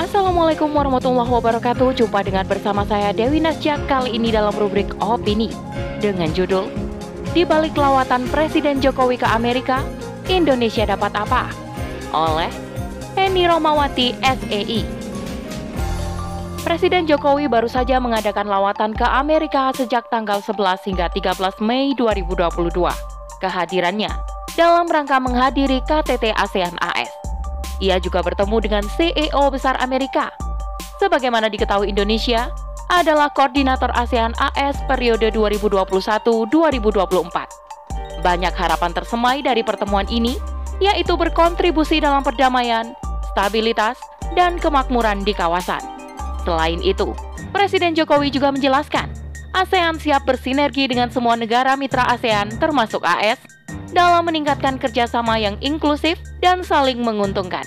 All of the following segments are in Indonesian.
Assalamualaikum warahmatullahi wabarakatuh Jumpa dengan bersama saya Dewi Nasjak Kali ini dalam rubrik Opini Dengan judul Di balik lawatan Presiden Jokowi ke Amerika Indonesia dapat apa? Oleh Eni Romawati SEI Presiden Jokowi baru saja mengadakan lawatan ke Amerika sejak tanggal 11 hingga 13 Mei 2022. Kehadirannya dalam rangka menghadiri KTT ASEAN AS. Ia juga bertemu dengan CEO besar Amerika. Sebagaimana diketahui Indonesia, adalah koordinator ASEAN AS periode 2021-2024. Banyak harapan tersemai dari pertemuan ini, yaitu berkontribusi dalam perdamaian, stabilitas, dan kemakmuran di kawasan. Selain itu, Presiden Jokowi juga menjelaskan, ASEAN siap bersinergi dengan semua negara mitra ASEAN termasuk AS dalam meningkatkan kerjasama yang inklusif dan saling menguntungkan.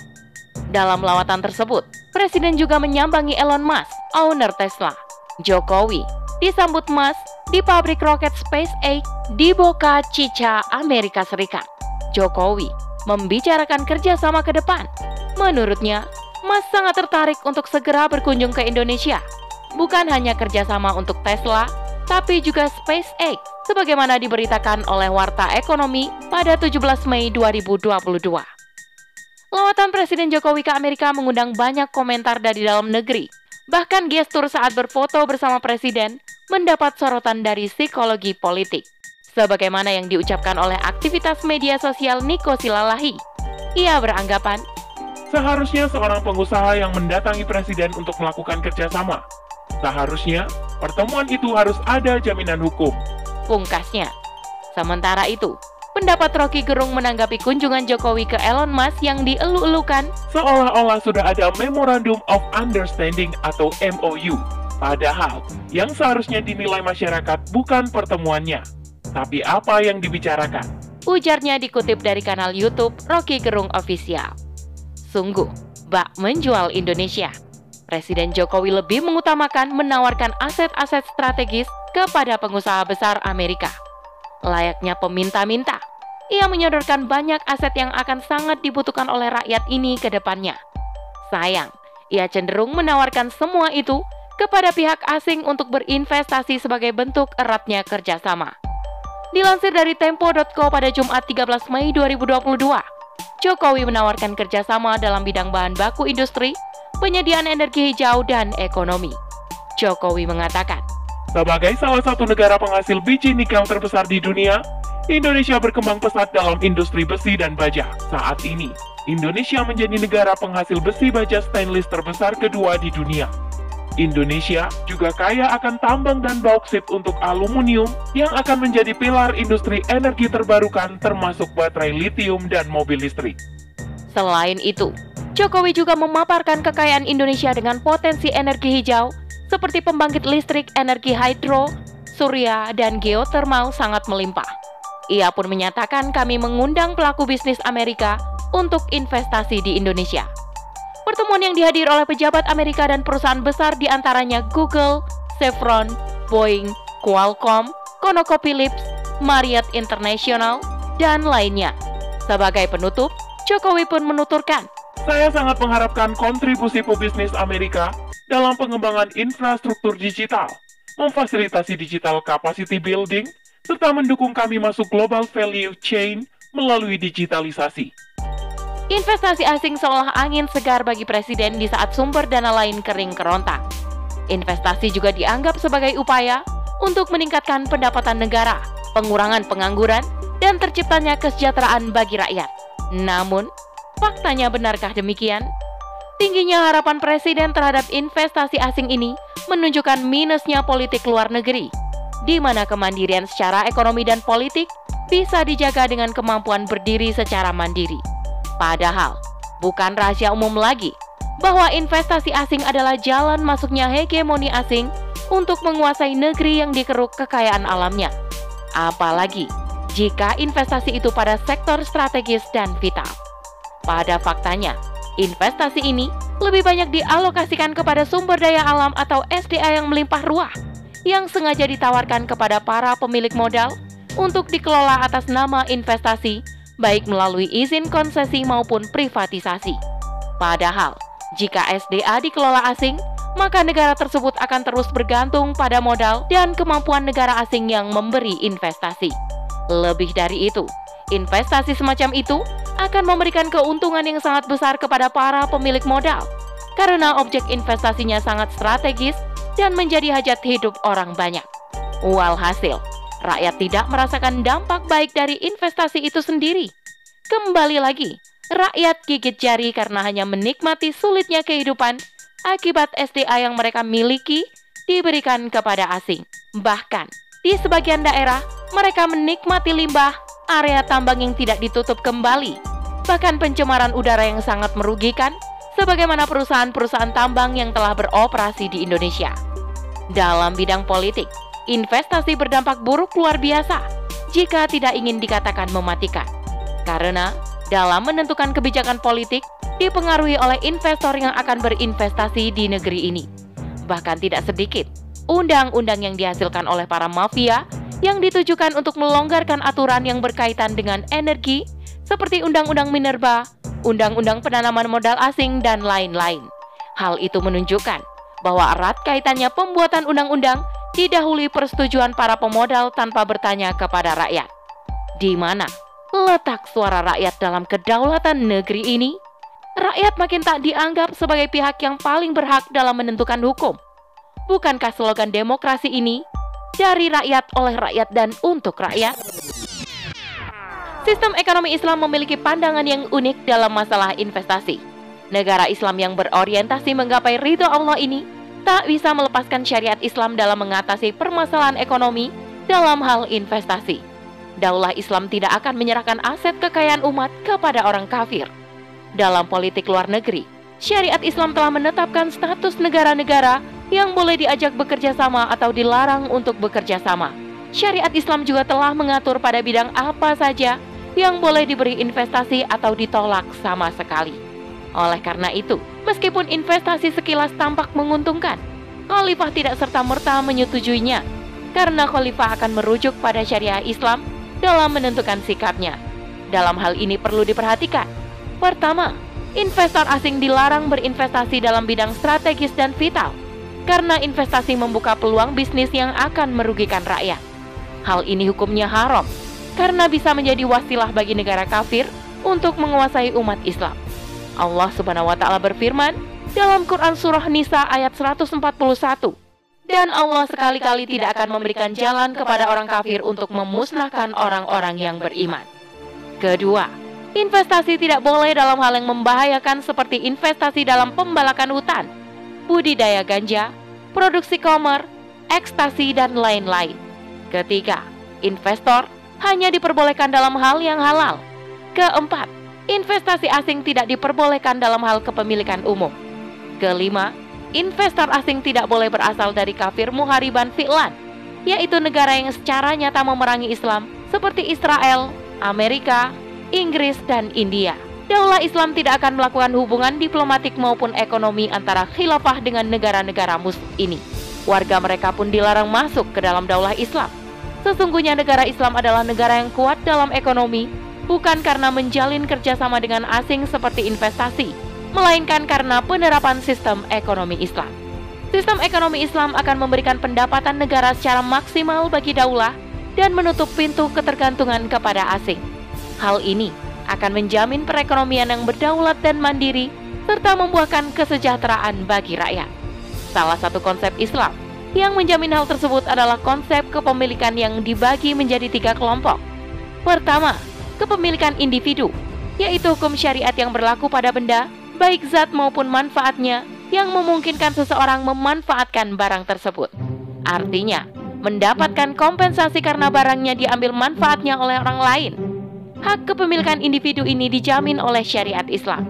Dalam lawatan tersebut, Presiden juga menyambangi Elon Musk, owner Tesla. Jokowi disambut Musk di pabrik roket SpaceX di Boca Chica, Amerika Serikat. Jokowi membicarakan kerjasama ke depan. Menurutnya, Musk sangat tertarik untuk segera berkunjung ke Indonesia. Bukan hanya kerjasama untuk Tesla, tapi juga SpaceX, sebagaimana diberitakan oleh Warta Ekonomi pada 17 Mei 2022. Lawatan Presiden Jokowi ke Amerika mengundang banyak komentar dari dalam negeri. Bahkan gestur saat berfoto bersama Presiden mendapat sorotan dari psikologi politik. Sebagaimana yang diucapkan oleh aktivitas media sosial Niko Silalahi. Ia beranggapan, Seharusnya seorang pengusaha yang mendatangi presiden untuk melakukan kerjasama. Seharusnya pertemuan itu harus ada jaminan hukum. Pungkasnya. Sementara itu, pendapat Rocky Gerung menanggapi kunjungan Jokowi ke Elon Musk yang dielu-elukan Seolah-olah sudah ada Memorandum of Understanding atau MOU. Padahal, yang seharusnya dinilai masyarakat bukan pertemuannya, tapi apa yang dibicarakan. Ujarnya dikutip dari kanal YouTube Rocky Gerung Official. Sungguh, bak menjual Indonesia. Presiden Jokowi lebih mengutamakan menawarkan aset-aset strategis kepada pengusaha besar Amerika. Layaknya peminta-minta, ia menyodorkan banyak aset yang akan sangat dibutuhkan oleh rakyat ini ke depannya. Sayang, ia cenderung menawarkan semua itu kepada pihak asing untuk berinvestasi sebagai bentuk eratnya kerjasama. Dilansir dari Tempo.co pada Jumat 13 Mei 2022, Jokowi menawarkan kerjasama dalam bidang bahan baku industri, penyediaan energi hijau, dan ekonomi. Jokowi mengatakan, Sebagai salah satu negara penghasil biji nikel terbesar di dunia, Indonesia berkembang pesat dalam industri besi dan baja. Saat ini, Indonesia menjadi negara penghasil besi baja stainless terbesar kedua di dunia. Indonesia juga kaya akan tambang dan bauksit untuk aluminium yang akan menjadi pilar industri energi terbarukan termasuk baterai litium dan mobil listrik. Selain itu, Jokowi juga memaparkan kekayaan Indonesia dengan potensi energi hijau seperti pembangkit listrik energi hidro, surya, dan geotermal sangat melimpah. Ia pun menyatakan kami mengundang pelaku bisnis Amerika untuk investasi di Indonesia. Pertemuan yang dihadiri oleh pejabat Amerika dan perusahaan besar di antaranya Google, Chevron, Boeing, Qualcomm, ConocoPhillips, Marriott International, dan lainnya. Sebagai penutup, Jokowi pun menuturkan, Saya sangat mengharapkan kontribusi pebisnis Amerika dalam pengembangan infrastruktur digital, memfasilitasi digital capacity building, serta mendukung kami masuk global value chain melalui digitalisasi. investasi asing seolah angin segar bagi presiden di saat sumber dana lain kering kerontang. Investasi juga dianggap sebagai upaya untuk meningkatkan pendapatan negara, pengurangan pengangguran, dan terciptanya kesejahteraan bagi rakyat. Namun, faktanya benarkah demikian? Tingginya harapan presiden terhadap investasi asing ini menunjukkan minusnya politik luar negeri, di mana kemandirian secara ekonomi dan politik bisa dijaga dengan kemampuan berdiri secara mandiri. Padahal, bukan rahasia umum lagi bahwa investasi asing adalah jalan masuknya hegemoni asing untuk menguasai negeri yang dikeruk kekayaan alamnya. Apalagi jika investasi itu pada sektor strategis dan vital. Pada faktanya, investasi ini lebih banyak dialokasikan kepada sumber daya alam atau SDA yang melimpah ruah, yang sengaja ditawarkan kepada para pemilik modal untuk dikelola atas nama investasi, baik melalui izin konsesi maupun privatisasi. Padahal, Jika SDA dikelola asing, maka negara tersebut akan terus bergantung pada modal dan kemampuan negara asing yang memberi investasi. Lebih dari itu, investasi semacam itu akan memberikan keuntungan yang sangat besar kepada para pemilik modal karena objek investasinya sangat strategis dan menjadi hajat hidup orang banyak. Walhasil, rakyat tidak merasakan dampak baik dari investasi itu sendiri. Kembali lagi, rakyat gigit jari karena hanya menikmati sulitnya kehidupan akibat SDA yang mereka miliki diberikan kepada asing. Bahkan, di sebagian daerah, mereka menikmati limbah area tambang yang tidak ditutup kembali. Bahkan pencemaran udara yang sangat merugikan, sebagaimana perusahaan-perusahaan tambang yang telah beroperasi di Indonesia. Dalam bidang politik, investasi berdampak buruk luar biasa jika tidak ingin dikatakan mematikan. Karena dalam menentukan kebijakan politik dipengaruhi oleh investor yang akan berinvestasi di negeri ini. Bahkan tidak sedikit undang-undang yang dihasilkan oleh para mafia yang ditujukan untuk melonggarkan aturan yang berkaitan dengan energi seperti Undang-Undang Minerba, Undang-Undang Penanaman Modal Asing, dan lain-lain. Hal itu menunjukkan bahwa erat kaitannya pembuatan undang-undang didahului persetujuan para pemodal tanpa bertanya kepada rakyat. Di mana letak suara rakyat dalam kedaulatan negeri ini? Rakyat makin tak dianggap sebagai pihak yang paling berhak dalam menentukan hukum. Bukankah slogan demokrasi ini dari rakyat oleh rakyat dan untuk rakyat? Sistem ekonomi Islam memiliki pandangan yang unik dalam masalah investasi. Negara Islam yang berorientasi menggapai ridho Allah ini tak bisa melepaskan syariat Islam dalam mengatasi permasalahan ekonomi dalam hal investasi. Daulah Islam tidak akan menyerahkan aset kekayaan umat kepada orang kafir. Dalam politik luar negeri, syariat Islam telah menetapkan status negara-negara yang boleh diajak bekerja sama atau dilarang untuk bekerja sama. Syariat Islam juga telah mengatur pada bidang apa saja yang boleh diberi investasi atau ditolak sama sekali. Oleh karena itu, meskipun investasi sekilas tampak menguntungkan, Khalifah tidak serta-merta menyetujuinya karena Khalifah akan merujuk pada syariah Islam dalam menentukan sikapnya. Dalam hal ini perlu diperhatikan. Pertama, investor asing dilarang berinvestasi dalam bidang strategis dan vital karena investasi membuka peluang bisnis yang akan merugikan rakyat. Hal ini hukumnya haram karena bisa menjadi wasilah bagi negara kafir untuk menguasai umat Islam. Allah Subhanahu wa taala berfirman dalam Quran surah Nisa ayat 141 dan Allah sekali-kali tidak akan memberikan jalan kepada orang kafir untuk memusnahkan orang-orang yang beriman. Kedua, investasi tidak boleh dalam hal yang membahayakan seperti investasi dalam pembalakan hutan, budidaya ganja, produksi komer, ekstasi, dan lain-lain. Ketiga, investor hanya diperbolehkan dalam hal yang halal. Keempat, investasi asing tidak diperbolehkan dalam hal kepemilikan umum. Kelima, investor asing tidak boleh berasal dari kafir muhariban fi'lan, yaitu negara yang secara nyata memerangi Islam seperti Israel, Amerika, Inggris, dan India. Daulah Islam tidak akan melakukan hubungan diplomatik maupun ekonomi antara khilafah dengan negara-negara muslim ini. Warga mereka pun dilarang masuk ke dalam daulah Islam. Sesungguhnya negara Islam adalah negara yang kuat dalam ekonomi, bukan karena menjalin kerjasama dengan asing seperti investasi, melainkan karena penerapan sistem ekonomi Islam. Sistem ekonomi Islam akan memberikan pendapatan negara secara maksimal bagi daulah dan menutup pintu ketergantungan kepada asing. Hal ini akan menjamin perekonomian yang berdaulat dan mandiri serta membuahkan kesejahteraan bagi rakyat. Salah satu konsep Islam yang menjamin hal tersebut adalah konsep kepemilikan yang dibagi menjadi tiga kelompok. Pertama, kepemilikan individu, yaitu hukum syariat yang berlaku pada benda baik zat maupun manfaatnya yang memungkinkan seseorang memanfaatkan barang tersebut. Artinya, mendapatkan kompensasi karena barangnya diambil manfaatnya oleh orang lain. Hak kepemilikan individu ini dijamin oleh syariat Islam.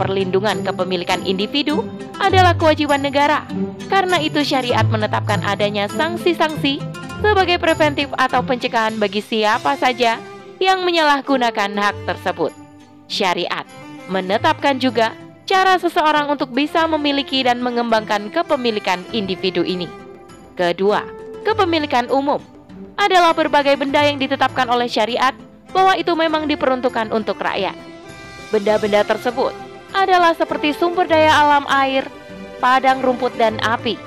Perlindungan kepemilikan individu adalah kewajiban negara. Karena itu syariat menetapkan adanya sanksi-sanksi sebagai preventif atau pencegahan bagi siapa saja yang menyalahgunakan hak tersebut. Syariat menetapkan juga cara seseorang untuk bisa memiliki dan mengembangkan kepemilikan individu ini. Kedua, kepemilikan umum adalah berbagai benda yang ditetapkan oleh syariat bahwa itu memang diperuntukkan untuk rakyat. Benda-benda tersebut adalah seperti sumber daya alam air, padang rumput dan api.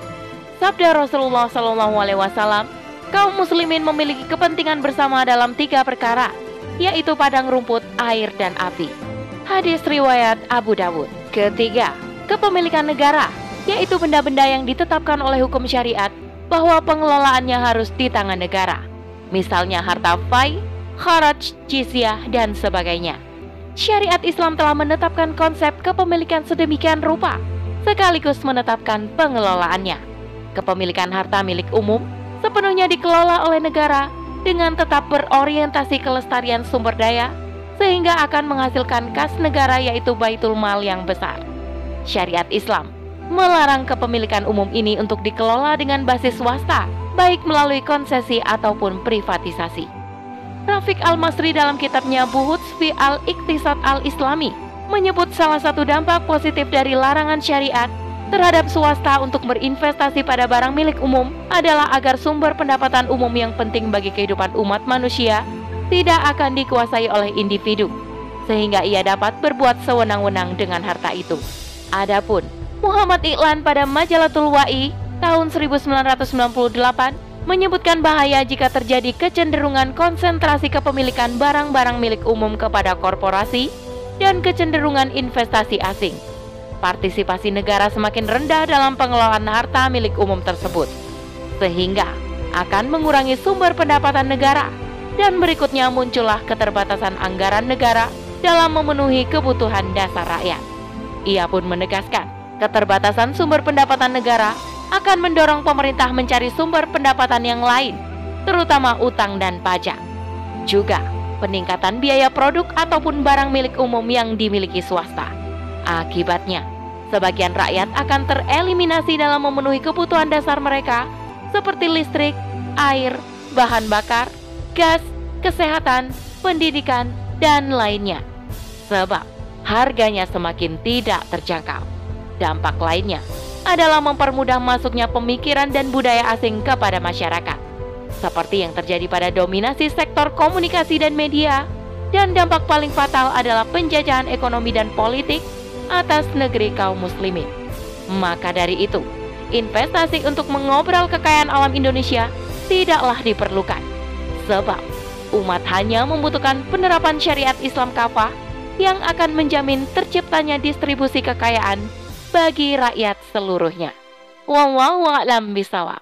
Sabda Rasulullah Shallallahu Alaihi Wasallam, kaum muslimin memiliki kepentingan bersama dalam tiga perkara, yaitu padang rumput, air, dan api. Hadis riwayat Abu Dawud. Ketiga, kepemilikan negara, yaitu benda-benda yang ditetapkan oleh hukum syariat bahwa pengelolaannya harus di tangan negara. Misalnya harta fai, kharaj, jizyah, dan sebagainya. Syariat Islam telah menetapkan konsep kepemilikan sedemikian rupa, sekaligus menetapkan pengelolaannya. Kepemilikan harta milik umum sepenuhnya dikelola oleh negara dengan tetap berorientasi kelestarian sumber daya, sehingga akan menghasilkan kas negara yaitu baitul mal yang besar. Syariat Islam melarang kepemilikan umum ini untuk dikelola dengan basis swasta, baik melalui konsesi ataupun privatisasi. Rafiq Al-Masri dalam kitabnya Buhuts fi al-Iktisad al-Islami menyebut salah satu dampak positif dari larangan syariat terhadap swasta untuk berinvestasi pada barang milik umum adalah agar sumber pendapatan umum yang penting bagi kehidupan umat manusia tidak akan dikuasai oleh individu, sehingga ia dapat berbuat sewenang-wenang dengan harta itu. Adapun Muhammad Iklan pada Majalatul Wa'i tahun 1998 menyebutkan bahaya jika terjadi kecenderungan konsentrasi kepemilikan barang-barang milik umum kepada korporasi dan kecenderungan investasi asing. Partisipasi negara semakin rendah dalam pengelolaan harta milik umum tersebut, sehingga akan mengurangi sumber pendapatan negara dan berikutnya muncullah keterbatasan anggaran negara dalam memenuhi kebutuhan dasar rakyat. Ia pun menegaskan, keterbatasan sumber pendapatan negara akan mendorong pemerintah mencari sumber pendapatan yang lain, terutama utang dan pajak. Juga peningkatan biaya produk ataupun barang milik umum yang dimiliki swasta. Akibatnya, sebagian rakyat akan tereliminasi dalam memenuhi kebutuhan dasar mereka seperti listrik, air, bahan bakar, gas, kesehatan, pendidikan, dan lainnya. Sebab harganya semakin tidak terjangkau. Dampak lainnya adalah mempermudah masuknya pemikiran dan budaya asing kepada masyarakat, seperti yang terjadi pada dominasi sektor komunikasi dan media, dan dampak paling fatal adalah penjajahan ekonomi dan politik atas negeri kaum muslimin. Maka dari itu, investasi untuk mengobrol kekayaan alam Indonesia tidaklah diperlukan, sebab umat hanya membutuhkan penerapan syariat Islam kafah yang akan menjamin terciptanya distribusi kekayaan bagi rakyat seluruhnya. Wallahu a'lam bisawab.